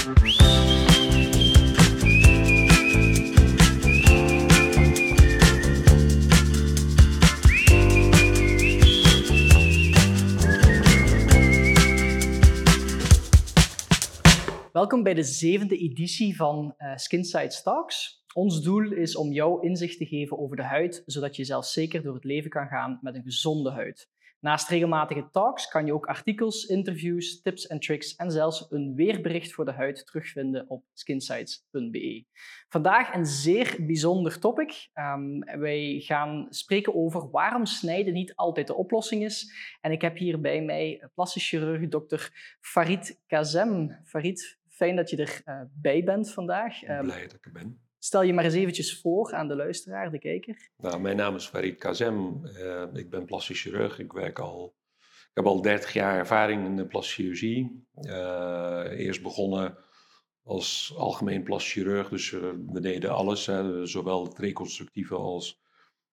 Welkom bij de zevende editie van uh, Skinsight Talks. Ons doel is om jou inzicht te geven over de huid, zodat je zelf zeker door het leven kan gaan met een gezonde huid. Naast regelmatige talks kan je ook artikels, interviews, tips en tricks en zelfs een weerbericht voor de huid terugvinden op skinsights.be. Vandaag een zeer bijzonder topic. Um, wij gaan spreken over waarom snijden niet altijd de oplossing is. En ik heb hier bij mij plastisch chirurg dokter Farid Kazem. Farid, fijn dat je erbij uh, bent vandaag. Um, Blij dat ik er ben. Stel je maar eens eventjes voor aan de luisteraar, de kijker. Nou, mijn naam is Farid Kazem. Uh, ik ben plastisch chirurg. Ik werk al, ik heb al 30 jaar ervaring in de plastische chirurgie. Uh, eerst begonnen als algemeen plastisch chirurg, dus uh, we deden alles, hè, zowel het reconstructieve als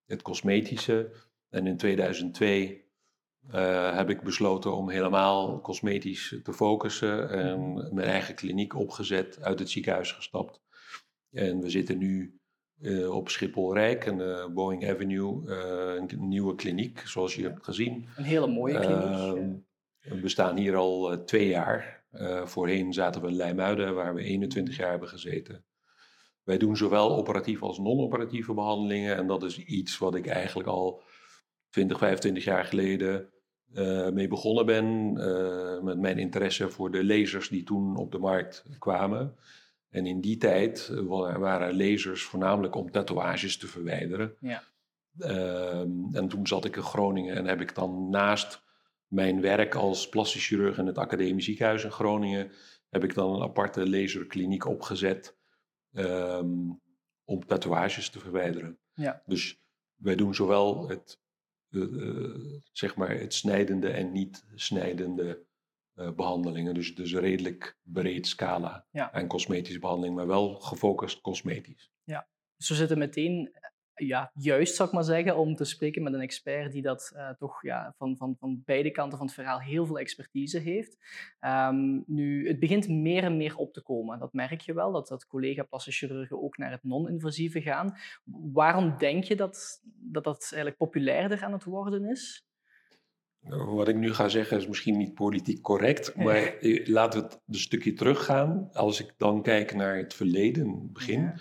het cosmetische. En in 2002 heb ik besloten om helemaal cosmetisch te focussen en mijn eigen kliniek opgezet, uit het ziekenhuis gestapt. En we zitten nu uh, op Schiphol-Rijk, en uh, Boeing Avenue, uh, een nieuwe kliniek, zoals je hebt gezien. Een hele mooie kliniek. Ehm, we bestaan hier al twee jaar. voorheen zaten we in Leimuiden, waar we 21 jaar hebben gezeten. Wij doen zowel operatieve als non-operatieve behandelingen. En dat is iets wat ik eigenlijk al 20, 25 jaar geleden mee begonnen ben. met mijn interesse voor de lasers die toen op de markt kwamen. En in die tijd eh, waren lasers voornamelijk om tatoeages te verwijderen. Ja. Ehm, en toen zat ik in Groningen en heb ik dan naast mijn werk als plastisch chirurg in het Academisch Ziekenhuis in Groningen, heb ik dan een aparte laserkliniek opgezet um, om tatoeages te verwijderen. Ja. Dus wij doen zowel het, uh, zeg maar het snijdende en niet snijdende uh, behandelingen. Dus, dus redelijk breed scala ja. aan cosmetische behandeling, maar wel gefocust cosmetisch. Ja, dus we zitten meteen ja, juist, zou ik maar zeggen, om te spreken met een expert die dat uh, toch ja, van, van, van beide kanten van het verhaal heel veel expertise heeft. Um, nu, het begint meer en meer op te komen. Dat merk je wel, dat, dat collega-plastische chirurgen ook naar het non-invasieve gaan. Waarom denk je dat, dat dat eigenlijk populairder aan het worden is? Wat ik nu ga zeggen is misschien niet politiek correct, maar laten we het een stukje teruggaan. Als ik dan kijk naar het verleden, begin.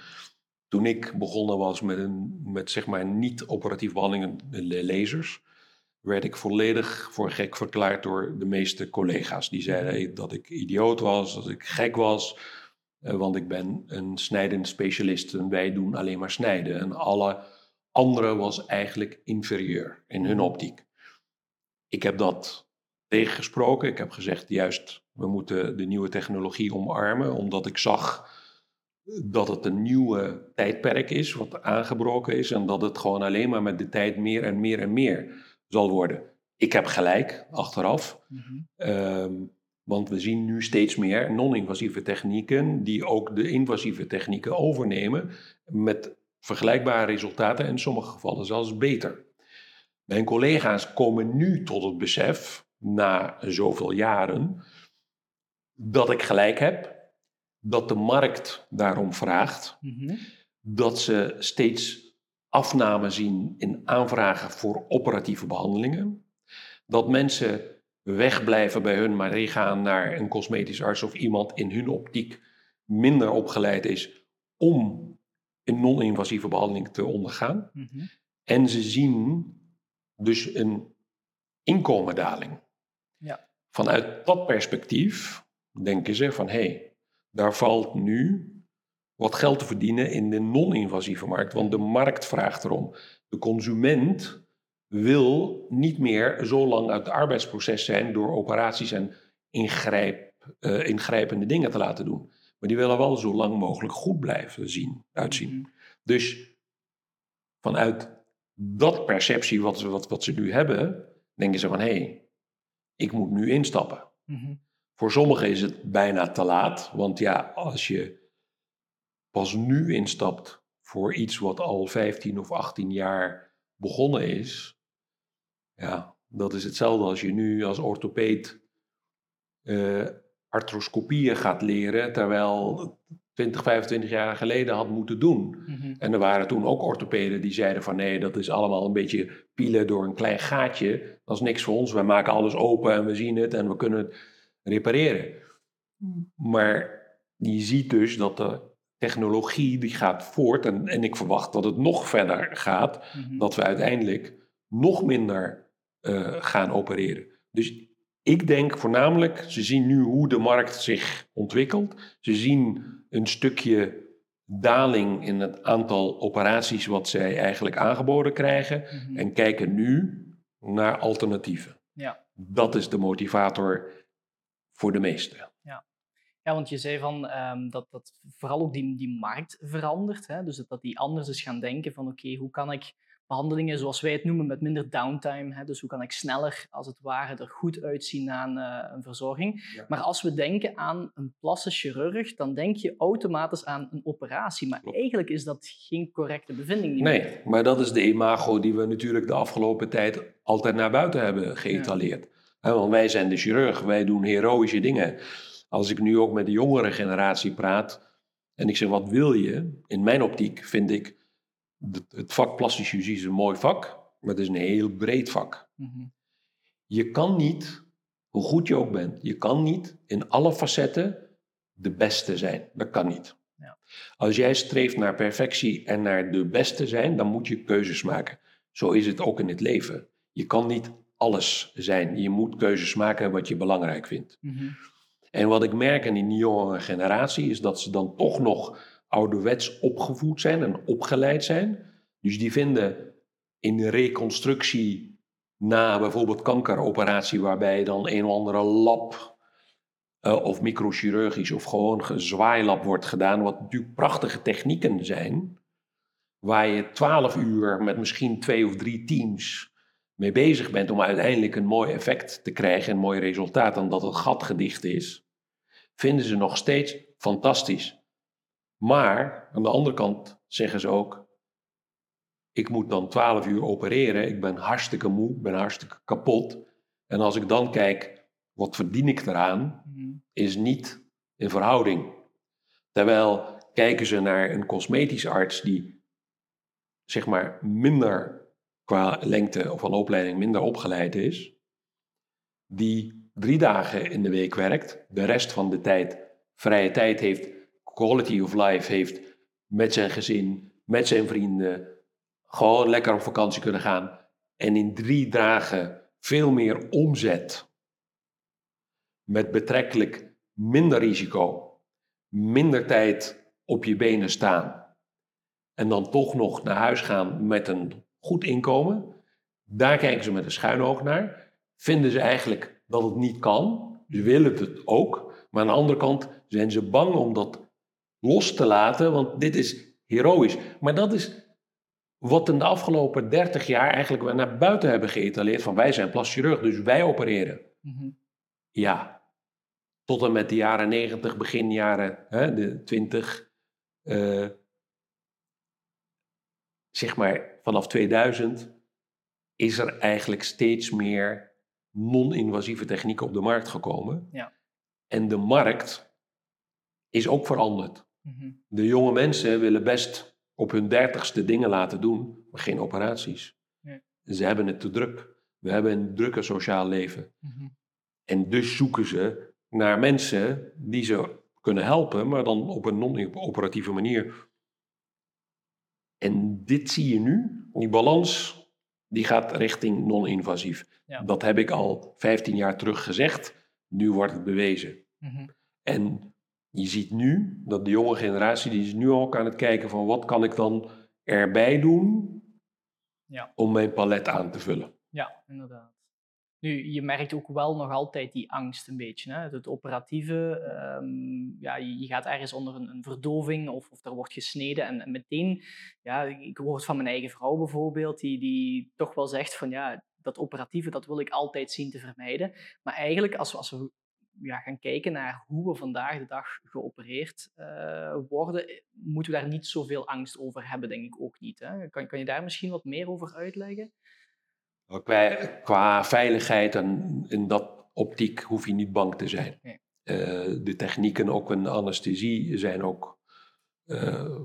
Toen ik begonnen was met, een, met zeg maar niet-operatief behandelingen, de lasers, werd ik volledig voor gek verklaard door de meeste collega's. Die zeiden dat ik idioot was, dat ik gek was, eh, want ik ben een snijdend specialist en wij doen alleen maar snijden. En alle andere was eigenlijk inferieur in hun optiek. Ik heb dat tegengesproken. Ik heb gezegd, juist, we moeten de nieuwe technologie omarmen, omdat ik zag dat het een nieuwe tijdperk is, wat aangebroken is, en dat het gewoon alleen maar met de tijd meer en meer en meer zal worden. Ik heb gelijk, achteraf. Mhm. Ehm, want we zien nu steeds meer non-invasieve technieken die ook de invasieve technieken overnemen met vergelijkbare resultaten en in sommige gevallen zelfs beter. Mijn collega's komen nu tot het besef, na zoveel jaren, dat ik gelijk heb, dat de markt daarom vraagt, mhm. dat ze steeds afname zien in aanvragen voor operatieve behandelingen, dat mensen wegblijven bij hun, maar gaan naar een cosmetisch arts of iemand in hun optiek minder opgeleid is om een non-invasieve behandeling te ondergaan. Mhm. En ze zien dus een inkomendaling. Ja. Vanuit dat perspectief denken ze van hé, hey, daar valt nu wat geld te verdienen in de non-invasieve markt, want de markt vraagt erom. De consument wil niet meer zo lang uit het arbeidsproces zijn door operaties en ingrijp, uh, ingrijpende dingen te laten doen. Maar die willen wel zo lang mogelijk goed blijven zien, uitzien. Mhm. Dus vanuit dat perceptie wat ze, wat, wat ze nu hebben, denken ze van hé, hey, ik moet nu instappen. Mhm. Voor sommigen is het bijna te laat, want ja, als je pas nu instapt voor iets wat al 15 of 18 jaar begonnen is, ja, dat is hetzelfde als je nu als orthopeed uh, arthroscopieën gaat leren, terwijl 20, 25 jaar geleden had moeten doen. Mhm. En er waren toen ook orthopeden die zeiden van nee, dat is allemaal een beetje pielen door een klein gaatje. Dat is niks voor ons, wij maken alles open en we zien het en we kunnen het repareren. Maar je ziet dus dat de technologie die gaat voort en, en ik verwacht dat het nog verder gaat, Mhm. dat we uiteindelijk nog minder eh, gaan opereren. Dus ik denk voornamelijk, ze zien nu hoe de markt zich ontwikkelt. Ze zien een stukje daling in het aantal operaties wat zij eigenlijk aangeboden krijgen Mhm. en kijken nu naar alternatieven. Ja. Dat is de motivator voor de meesten. Ja, want je zei van ehm, dat, dat vooral ook die, die markt verandert. Hè? Dus dat, dat die anders is gaan denken van oké, hoe kan ik behandelingen zoals wij het noemen met minder downtime, hè? dus hoe kan ik sneller als het ware er goed uitzien na een, eh, een verzorging. Ja. Maar als we denken aan een plastisch chirurg, dan denk je automatisch aan een operatie. Maar eigenlijk is dat geen correcte bevinding. Nee, meer. maar dat is de imago die we natuurlijk de afgelopen tijd altijd naar buiten hebben geëtaleerd. Want wij zijn de chirurg, wij doen heroïsche dingen. Als ik nu ook met de jongere generatie praat en ik zeg wat wil je? In mijn optiek vind ik het- vak chirurgie is een mooi vak, maar het is een heel breed vak. Mhm. Je kan niet, hoe goed je ook bent, je kan niet in alle facetten de beste zijn. Dat kan niet. Ja. Als jij streeft naar perfectie en naar de beste zijn, dan moet je keuzes maken. Zo is het ook in het leven. Je kan niet alles zijn. Je moet keuzes maken wat je belangrijk vindt. Mhm. En wat ik merk in die jongere generatie is dat ze dan toch nog ouderwets opgevoed zijn en opgeleid zijn. Dus die vinden in de reconstructie na bijvoorbeeld kankeroperatie, waarbij dan een of andere lab eh, of microchirurgisch of gewoon gezwaailab wordt gedaan, wat natuurlijk prachtige technieken zijn, waar je twaalf uur met misschien twee of drie teams mee bezig bent om uiteindelijk een mooi effect te krijgen, een mooi resultaat, en dat het gat gedicht is, vinden ze nog steeds fantastisch. Maar aan de andere kant zeggen ze ook, ik moet dan 12 uur opereren, ik ben hartstikke moe, ik ben hartstikke kapot. En als ik dan kijk, wat verdien ik eraan, Mhm. is niet in verhouding. Terwijl kijken ze naar een cosmetisch arts die zeg maar minder qua lengte van opleiding minder opgeleid is, die drie dagen in de week werkt, de rest van de tijd vrije tijd heeft, quality of life heeft met zijn gezin, met zijn vrienden, gewoon lekker op vakantie kunnen gaan en in drie dagen veel meer omzet met betrekkelijk minder risico, minder tijd op je benen staan en dan toch nog naar huis gaan met een goed inkomen, daar kijken ze met een schuin oog naar. Vinden ze eigenlijk dat het niet kan, ze willen het ook, maar aan de andere kant zijn ze bang om dat los te laten, want dit is heroïs. Maar dat is wat in de afgelopen 30 jaar eigenlijk we naar buiten hebben geëtaleerd van wij zijn plastisch chirurg, dus wij opereren. Mhm. Ja, tot en met de jaren 90, begin jaren hè, de 20, eh, zeg maar vanaf 2000, is er eigenlijk steeds meer non-invasieve technieken op de markt gekomen. Ja. En de markt is ook veranderd. Mhm. De jonge mensen willen best op hun dertigste dingen laten doen, maar geen operaties. Nee. Ze hebben het te druk. We hebben een drukke sociaal leven. Mhm. En dus zoeken ze naar mensen die ze kunnen helpen, maar dan op een non-operatieve manier. En dit zie je nu, die balans, die gaat richting non-invasief. Ja. Dat heb ik al 15 jaar terug gezegd, nu wordt het bewezen. Mhm. En je ziet nu dat de jonge generatie, die is nu ook aan het kijken van wat kan ik dan erbij doen Ja. om mijn palet aan te vullen. Ja, inderdaad. Nu, je merkt ook wel nog altijd die angst een beetje. Hè? Het operatieve, ehm, ja, je je gaat ergens onder een, een verdoving of, of er wordt gesneden en, en meteen, ja, ik hoor het van mijn eigen vrouw bijvoorbeeld, die, die toch wel zegt van ja, dat operatieve, dat wil ik altijd zien te vermijden. Maar eigenlijk, als we, als we ja, gaan kijken naar hoe we vandaag de dag geopereerd eh, worden, eh, moeten we daar niet zoveel angst over hebben, denk ik ook niet. Hè? Kan, kan je daar misschien wat meer over uitleggen? Nou, Qua, qua veiligheid en in dat optiek hoef je niet bang te zijn. Nee. de technieken, ook in de anesthesie, zijn ook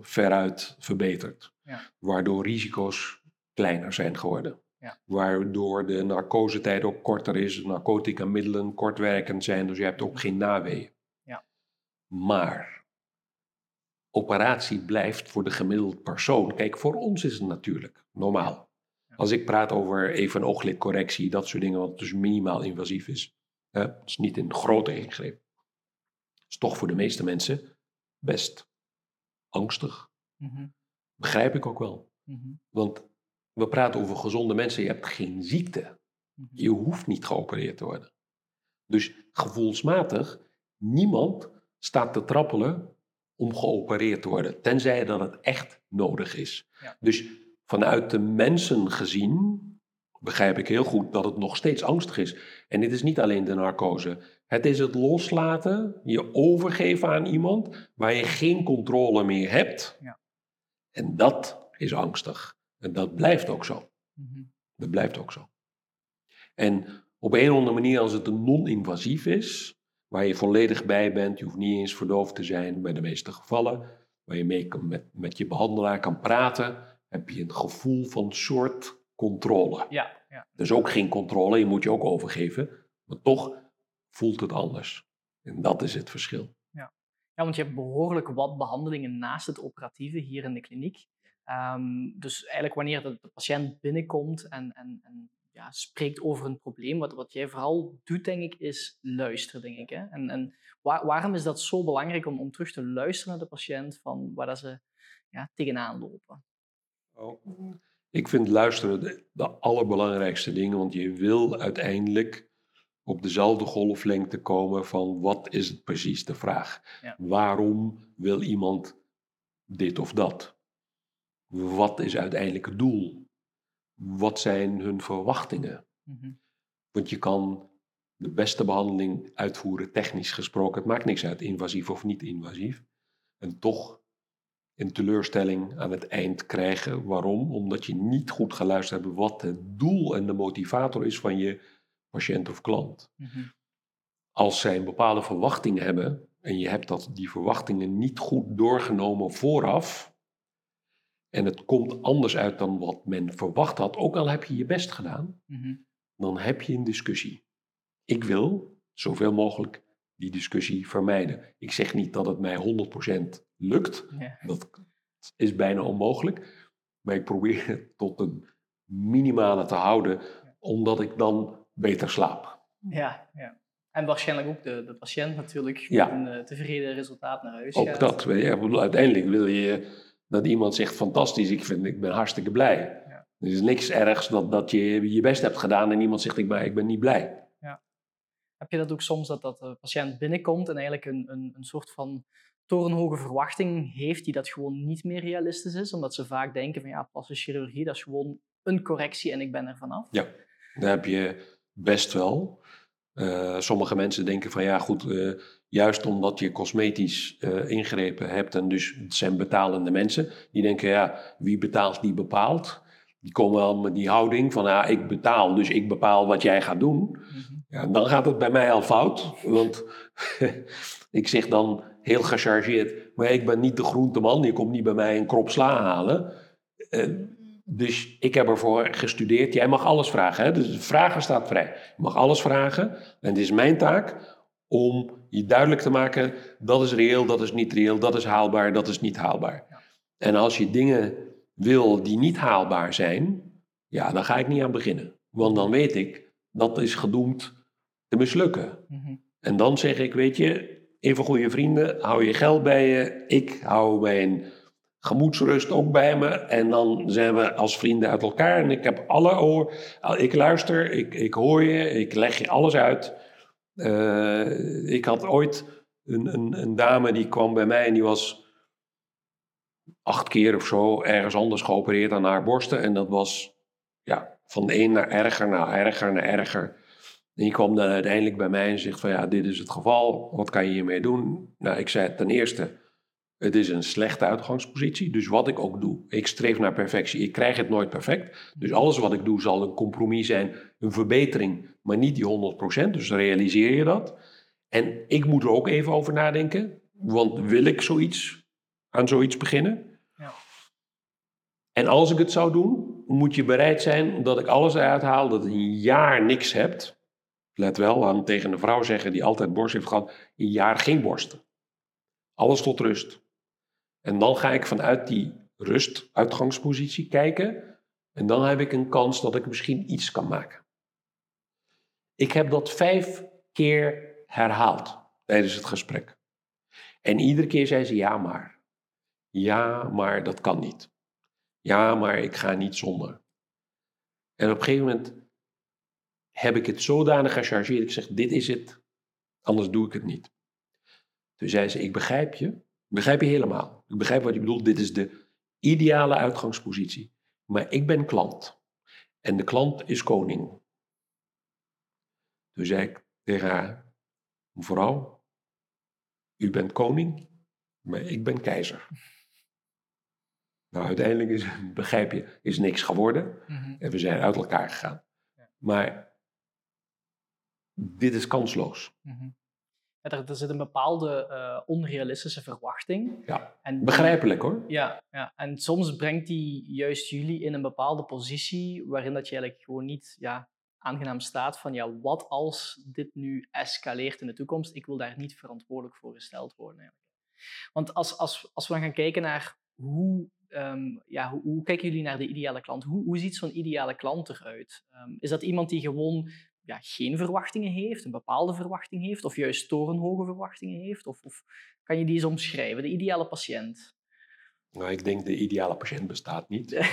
veruit verbeterd. Ja. Waardoor risico's kleiner zijn geworden. Ja. Waardoor de narcosetijd ook korter is, narcotica middelen kortwerkend zijn, dus je hebt ook geen naweeën. Ja. Maar operatie blijft voor de gemiddelde persoon. Kijk, voor ons is het natuurlijk normaal. Als ik praat over even een ooglidcorrectie, dat soort dingen, wat dus minimaal invasief is. Het is niet een grote ingreep. is toch voor de meeste mensen best angstig. Mhm. Begrijp ik ook wel. Mhm. Want we praten over gezonde mensen, je hebt geen ziekte. Mhm. Je hoeft niet geopereerd te worden. Dus gevoelsmatig, niemand staat te trappelen om geopereerd te worden, tenzij dat het echt nodig is. Dus vanuit de mensen gezien begrijp ik heel goed dat het nog steeds angstig is. En dit is niet alleen de narcose. Het is het loslaten, je overgeven aan iemand waar je geen controle meer hebt. Ja. En dat is angstig. En dat blijft ook zo. Mhm. Dat blijft ook zo. En op een of andere manier, als het een non-invasief is, waar je volledig bij bent, je hoeft niet eens verdoofd te zijn bij de meeste gevallen, waar je mee met, met je behandelaar kan praten, heb je een gevoel van soort controle. Ja, ja. Dus ook geen controle, je moet je ook overgeven, maar toch voelt het anders. En dat is het verschil. Ja, ja want je hebt behoorlijk wat behandelingen naast het operatieve hier in de kliniek. Um, dus eigenlijk wanneer de, patiënt binnenkomt en, en, en ja, spreekt over een probleem, wat, wat jij vooral doet, denk ik, is luisteren, denk ik. Hè? En, en waarom is dat zo belangrijk om, om terug te luisteren naar de patiënt van waar dat ze ja, tegenaan lopen? Oh, ik vind luisteren de, de, allerbelangrijkste dingen, want je wil uiteindelijk op dezelfde golflengte komen van wat is het precies de vraag? Waarom wil iemand dit of dat? Wat is uiteindelijk het doel? Wat zijn hun verwachtingen? Mhm. Want je kan de beste behandeling uitvoeren, technisch gesproken. Het maakt niks uit, invasief of niet invasief. En toch een teleurstelling aan het eind krijgen. Waarom? Omdat je niet goed geluisterd hebt wat het doel en de motivator is van je patiënt of klant. Mhm. Als zij een bepaalde verwachting hebben en je hebt dat, die verwachtingen niet goed doorgenomen vooraf, en het komt anders uit dan wat men verwacht had, ook al heb je je best gedaan, mhm. dan heb je een discussie. Ik wil zoveel mogelijk die discussie vermijden. Ik zeg niet dat het mij 100% lukt, dat is bijna onmogelijk, maar ik probeer het tot een minimale te houden, omdat ik dan beter slaap. Ja, ja. En waarschijnlijk ook de, de patiënt natuurlijk met een uh, tevreden resultaat naar huis ook gaat. Ook dat. Ja, uiteindelijk wil je dat iemand zegt, fantastisch, ik, vind, ik ben hartstikke blij. Ja. Er is niks ergs dat, dat je je best hebt gedaan en iemand zegt, ik ben, ik ben niet blij. Ja. Heb je dat ook soms, dat, dat de patiënt binnenkomt en eigenlijk een, een, een soort van torenhoge verwachting heeft die dat gewoon niet meer realistisch is, omdat ze vaak denken van ja, plastische chirurgie, dat is gewoon een correctie en ik ben er vanaf. Ja, dat heb je best wel. Uh, sommige mensen denken van ja, goed, uh, juist omdat je cosmetisch uh, ingrepen hebt en dus het zijn betalende mensen, die denken ja, wie betaalt, die bepaalt. Die komen wel met die houding van ja, ik betaal, dus ik bepaal wat jij gaat doen. Mm -hmm. Ja, dan gaat het bij mij al fout, want ik zeg dan heel gechargeerd, maar ik ben niet de groenteman, je komt niet bij mij een krop sla halen. Dus ik heb ervoor gestudeerd. Jij mag alles vragen. Hè? Dus vragen staat vrij. Je mag alles vragen. En het is mijn taak om je duidelijk te maken: dat is reëel, dat is niet reëel, dat is haalbaar, dat is niet haalbaar. En als je dingen wil die niet haalbaar zijn, ja, dan ga ik niet aan beginnen. Want dan weet ik dat is gedoemd te mislukken. Mhm. En dan zeg ik: weet je, even goede vrienden, hou je geld bij je. Ik hou mijn gemoedsrust ook bij me. En dan zijn we als vrienden uit elkaar. En ik heb alle oor. Ik luister, ik, ik hoor je, ik leg je alles uit. Uh, ik had ooit een, een, een, dame die kwam bij mij en die was acht keer of zo ergens anders geopereerd aan haar borsten. En dat was ja, van de een naar erger, naar erger, naar erger. En die kwam dan uiteindelijk bij mij en zegt van ja, dit is het geval. Wat kan je hiermee doen? Nou, ik zei ten eerste het is een slechte uitgangspositie. Dus wat ik ook doe, ik streef naar perfectie. Ik krijg het nooit perfect. Dus alles wat ik doe zal een compromis zijn, een verbetering, maar niet die 100%. Dus realiseer je dat. En ik moet er ook even over nadenken. Want wil ik zoiets, aan zoiets beginnen? Ja. En als ik het zou doen, moet je bereid zijn dat ik alles eruit haal, dat een jaar niks hebt. Let wel aan tegen een vrouw zeggen die altijd borst heeft gehad, een jaar geen borsten. Alles tot rust. En dan ga ik vanuit die rust, uitgangspositie kijken. En dan heb ik een kans dat ik misschien iets kan maken. Ik heb dat vijf keer herhaald tijdens het gesprek. En iedere keer zei ze ja maar. Ja, maar dat kan niet. Ja, maar ik ga niet zonder. En op een gegeven moment heb ik het zodanig gechargeerd. Ik zeg, dit is het, anders doe ik het niet. Toen zei ze, ik begrijp je. Begrijp je helemaal. Ik begrijp wat je bedoelt. Dit is de ideale uitgangspositie. Maar ik ben klant. En de klant is koning. Toen zei ik tegen haar, mevrouw, u bent koning, maar ik ben keizer. Nou, uiteindelijk is, begrijp je, is niks geworden. Mhm. En we zijn uit elkaar gegaan. Maar dit is kansloos. Mm er, er, zit een bepaalde uh, onrealistische verwachting. Ja, en begrijpelijk hoor. Ja, ja, en soms brengt die juist jullie in een bepaalde positie waarin dat je eigenlijk gewoon niet ja, aangenaam staat van ja, wat als dit nu escaleert in de toekomst? Ik wil daar niet verantwoordelijk voor gesteld worden. Eigenlijk. Want als, als, als we dan gaan kijken naar hoe, um, ja, hoe, hoe, kijken jullie naar de ideale klant? Hoe, hoe ziet zo'n ideale klant eruit? Um, is dat iemand die gewoon ja, geen verwachtingen heeft, een bepaalde verwachting heeft, of juist torenhoge verwachtingen heeft? Of, of kan je die eens omschrijven, de ideale patiënt? Nou, ik denk de ideale patiënt bestaat niet.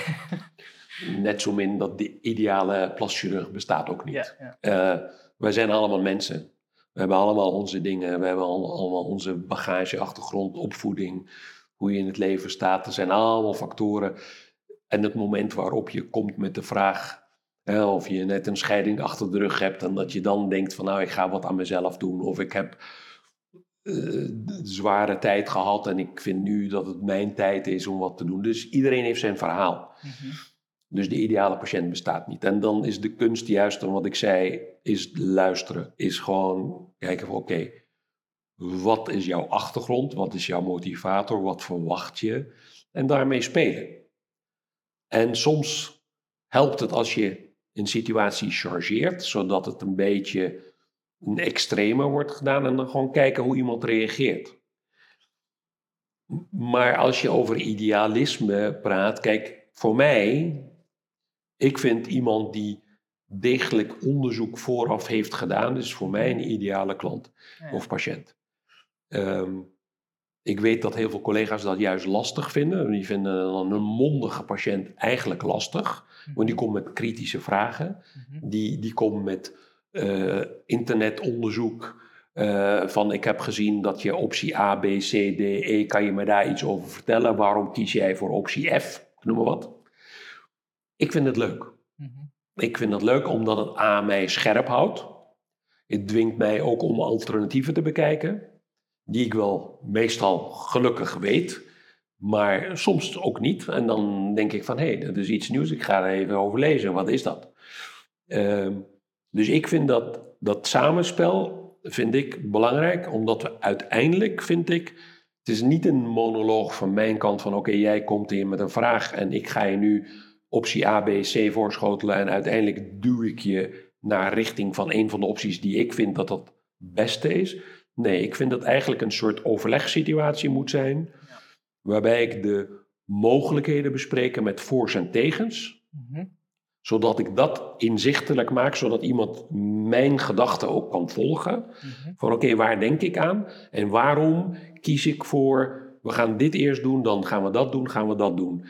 Net zo min dat de ideale plaschirurg bestaat ook niet. Ja, ja. Uh, wij zijn allemaal mensen. We hebben allemaal onze dingen. We hebben allemaal onze bagage, achtergrond, opvoeding. Hoe je in het leven staat. Er zijn allemaal factoren. En het moment waarop je komt met de vraag... Of je net een scheiding achter de rug hebt... en dat je dan denkt van nou, ik ga wat aan mezelf doen. Of ik heb uh, zware tijd gehad en ik vind nu dat het mijn tijd is om wat te doen. Dus iedereen heeft zijn verhaal. Mm Dus de ideale patiënt bestaat niet. En dan is de kunst juist, wat ik zei, is luisteren. Is gewoon kijken van oké, wat is jouw achtergrond? Wat is jouw motivator? Wat verwacht je? En daarmee spelen. En soms helpt het als je een situatie chargeert, zodat het een beetje een extreme wordt gedaan en dan gewoon kijken hoe iemand reageert. Maar als je over idealisme praat, kijk, voor mij, ik vind iemand die degelijk onderzoek vooraf heeft gedaan, is voor mij een ideale klant of patiënt. Ehm, ik weet dat heel veel collega's dat juist lastig vinden. Die vinden een mondige patiënt eigenlijk lastig. Want die mhm. komt met kritische vragen. Mhm. Die, die komt met uh, internetonderzoek. Uh, van ik heb gezien dat je optie A, B, C, D, E, kan je me daar iets over vertellen? Waarom kies jij voor optie F? Noem maar wat. Ik vind het leuk. Mhm. Ik vind het leuk omdat het A mij scherp houdt. Het dwingt mij ook om alternatieven te bekijken, die ik wel meestal gelukkig weet, maar soms ook niet. En dan denk ik van hé, hey, dat is iets nieuws, ik ga er even over lezen. Wat is dat? Uh, dus ik vind dat, dat samenspel vind ik belangrijk, omdat we uiteindelijk, vind ik, het is niet een monoloog van mijn kant van oké, jij komt hier met een vraag en ik ga je nu optie A, B, C voorschotelen en uiteindelijk duw ik je naar richting van een van de opties die ik vind dat dat beste is. Nee, ik vind dat eigenlijk een soort overlegsituatie moet zijn, waarbij ik de mogelijkheden bespreek met voor's en tegens. Mm zodat ik dat inzichtelijk maak, zodat iemand mijn gedachten ook kan volgen. Mhm. Van oké, waar denk ik aan? En waarom kies ik voor, we gaan dit eerst doen, dan gaan we dat doen, gaan we dat doen.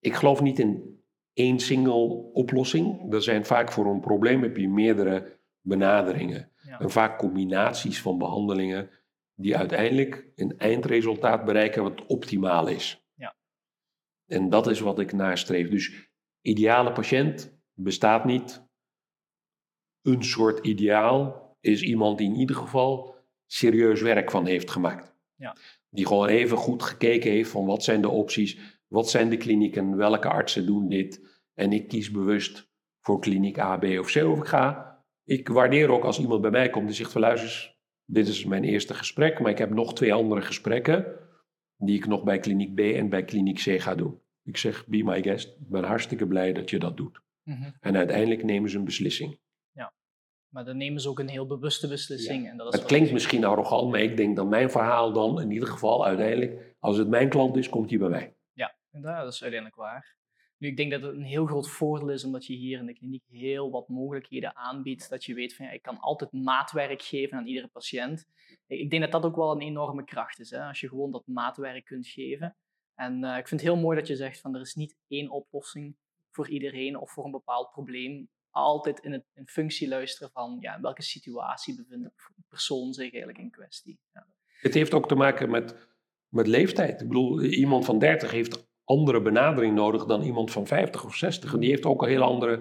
Ik geloof niet in één single oplossing. Er zijn vaak voor een probleem heb je meerdere benaderingen. En vaak combinaties van behandelingen die uiteindelijk een eindresultaat bereiken wat optimaal is. Ja. En dat is wat ik nastreef. Dus ideale patiënt bestaat niet. Een soort ideaal is iemand die in ieder geval serieus werk van heeft gemaakt. Ja. Die gewoon even goed gekeken heeft van wat zijn de opties, wat zijn de klinieken, welke artsen doen dit. En ik kies bewust voor kliniek A, B of C of ik ga. Ik waardeer ook als iemand bij mij komt en zegt van luister dit is mijn eerste gesprek, maar ik heb nog twee andere gesprekken die ik nog bij kliniek B en bij kliniek C ga doen. Ik zeg, be my guest, ik ben hartstikke blij dat je dat doet. Mhm. En uiteindelijk nemen ze een beslissing. Maar dan nemen ze ook een heel bewuste beslissing. En dat is Het klinkt misschien arrogant, maar ik denk dat mijn verhaal dan in ieder geval uiteindelijk, als het mijn klant is, komt hij bij mij. Ja, dat is uiteindelijk waar. Nu, ik denk dat het een heel groot voordeel is omdat je hier in de kliniek heel wat mogelijkheden aanbiedt. Dat je weet van ja, ik kan altijd maatwerk geven aan iedere patiënt. Ik denk dat dat ook wel een enorme kracht is, hè, als je gewoon dat maatwerk kunt geven. En eh, ik vind het heel mooi dat je zegt van er is niet één oplossing voor iedereen of voor een bepaald probleem. Altijd in, het, in functie luisteren van ja, in welke situatie bevindt de persoon zich eigenlijk in kwestie. Ja. Het heeft ook te maken met, met leeftijd. Ik bedoel, iemand van 30 heeft andere benadering nodig dan iemand van 50 of 60. En die heeft ook een heel andere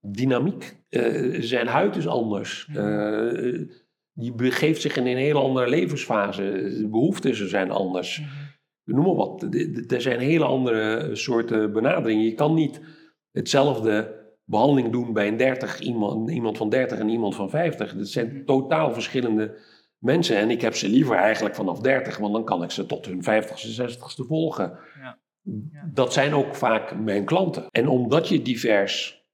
dynamiek. Eh, zijn huid is anders. Eh, die begeeft zich in een hele andere levensfase. De behoeften zijn anders. Noem maar wat. Er zijn hele andere soorten benaderingen. Je kan niet hetzelfde behandeling doen bij een 30, iemand, iemand van 30 en iemand van 50. Dat zijn totaal verschillende mensen. En ik heb ze liever eigenlijk vanaf 30, want dan kan ik ze tot hun 50ste, 60ste volgen. Ja. Ja. Dat zijn ook vaak mijn klanten. En omdat je divers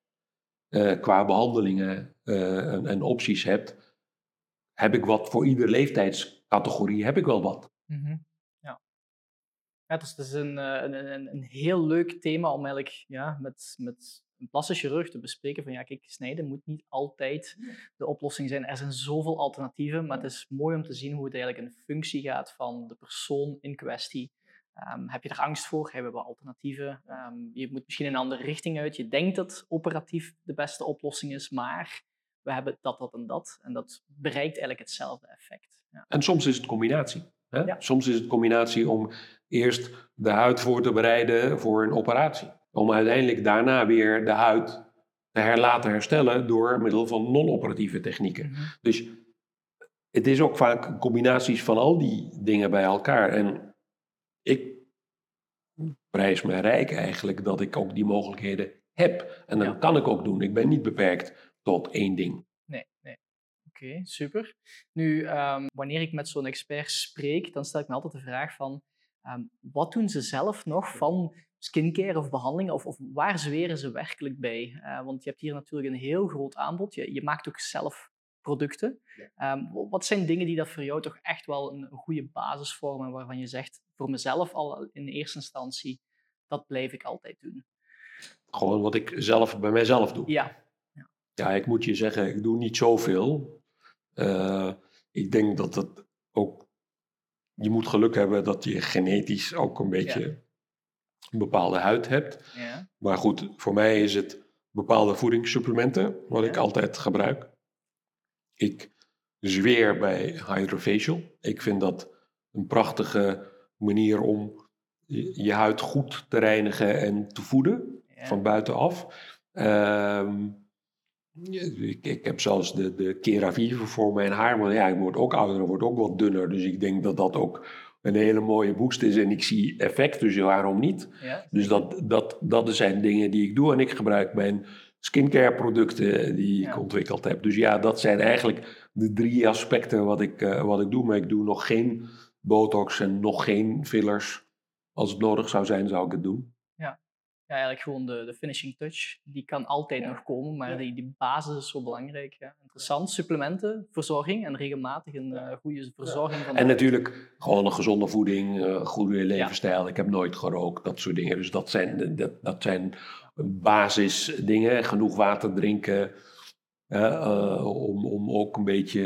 eh, qua behandelingen eh, en, en opties hebt, heb ik wat voor iedere leeftijdscategorie, heb ik wel wat. Mhm. Ja. ja het is, het is een, eh, een, een, een heel leuk thema om eigenlijk ja, met, met een plastisch chirurg te bespreken van ja, kijk, snijden moet niet altijd de oplossing zijn. Er zijn zoveel alternatieven, maar het is mooi om te zien hoe het eigenlijk in functie gaat van de persoon in kwestie. Ehm, heb je er angst voor? Hebben we alternatieven? Ehm, je moet misschien een andere richting uit. Je denkt dat operatief de beste oplossing is, maar we hebben dat, dat en dat. En dat bereikt eigenlijk hetzelfde effect. Ja. En soms is het combinatie. Hè? Ja. Soms is het combinatie om eerst de huid voor te bereiden voor een operatie. Om uiteindelijk daarna weer de huid te her laten herstellen door middel van non-operatieve technieken. Mhm. Dus het is ook vaak combinaties van al die dingen bij elkaar. En ik prijs mij rijk eigenlijk dat ik ook die mogelijkheden heb. En dat Ja. kan ik ook doen. Ik ben niet beperkt tot één ding. Nee, nee. Oké, super. Nu, ehm, wanneer ik met zo'n expert spreek, dan stel ik me altijd de vraag van, ehm, wat doen ze zelf nog van skincare of behandelingen, of, of waar zweren ze werkelijk bij? Eh, want je hebt hier natuurlijk een heel groot aanbod. Je, je maakt ook zelf producten. Ehm, wa- wat zijn dingen die dat voor jou toch echt wel een, goede basis vormen, waarvan je zegt, voor mezelf al in eerste instantie, dat blijf ik altijd doen? Gewoon wat ik zelf bij mijzelf doe. Ja, Ja, ik moet je zeggen, ik doe niet zoveel. Eh, ik denk dat het ook. Je moet geluk hebben dat je genetisch ook een beetje een bepaalde huid hebt. ja, Maar goed, voor mij is het bepaalde voedingssupplementen wat ik altijd gebruik. Ik zweer bij Hydrofacial. Ik vind dat een prachtige manier om je, huid goed te reinigen en te voeden van buitenaf. Ehm, ja, ik, ik heb zelfs de, de Keravive voor mijn haar, maar ja, ik word ook ouder en word ook wat dunner. Dus ik denk dat dat ook een hele mooie boost is en ik zie effect, dus waarom niet? ja. Dus dat, dat, dat zijn dingen die ik doe en ik gebruik mijn skincare producten die ik ontwikkeld heb. Dus ja, dat zijn eigenlijk de drie aspecten wat ik, eh, wat ik doe. Maar ik doe nog geen botox en nog geen fillers. Als het nodig zou zijn, zou ik het doen. Ja, eigenlijk gewoon de, de finishing touch. Die kan altijd nog komen, maar die, die basis is zo belangrijk. Ja. Interessant. Supplementen, verzorging en regelmatig een eh, goede verzorging van En natuurlijk gewoon een gezonde voeding, eh, goede levensstijl. Ik heb nooit gerookt, dat soort dingen. Dus dat zijn, dat, dat zijn basisdingen. Genoeg water drinken. hè, eh, om, om ook een beetje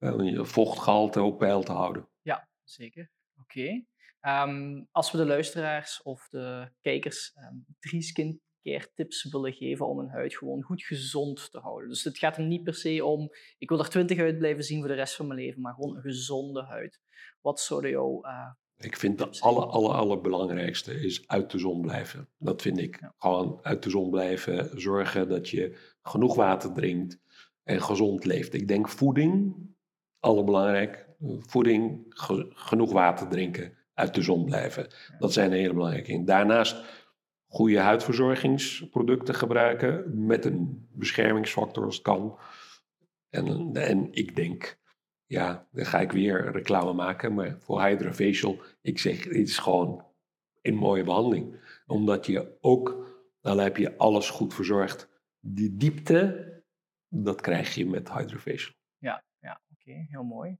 eh, eh, je vochtgehalte op peil te houden. Ja, zeker. Oké. Ehm, als we de luisteraars of de kijkers ehm, drie skincare tips willen geven om hun huid gewoon goed gezond te houden. Dus het gaat er niet per se om, ik wil er twintig uit blijven zien voor de rest van mijn leven, maar gewoon een gezonde huid. Wat zouden jouw... eh, Ik vind het alle, alle, allerbelangrijkste is uit de zon blijven. Dat vind ik. Ja. Gewoon uit de zon blijven. Zorgen dat je genoeg water drinkt en gezond leeft. Ik denk voeding, allerbelangrijk. Voeding, ge- genoeg water drinken, uit de zon blijven. Dat zijn hele belangrijke dingen. Daarnaast goede huidverzorgingsproducten gebruiken met een beschermingsfactor als het kan. En, en ik denk, ja, dan ga ik weer reclame maken, maar voor Hydrafacial, ik zeg, het is gewoon een mooie behandeling. Omdat je ook, dan heb je alles goed verzorgd. Die diepte, dat krijg je met Hydrafacial. Ja, ja oké, heel mooi.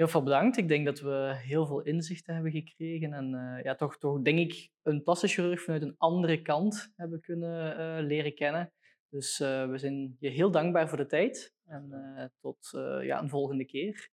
Heel veel bedankt. Ik denk dat we heel veel inzichten hebben gekregen en uh, ja, toch, toch denk ik een plastisch chirurg vanuit een andere kant hebben kunnen uh, leren kennen. Dus uh, we zijn je heel dankbaar voor de tijd en tot ja, een volgende keer.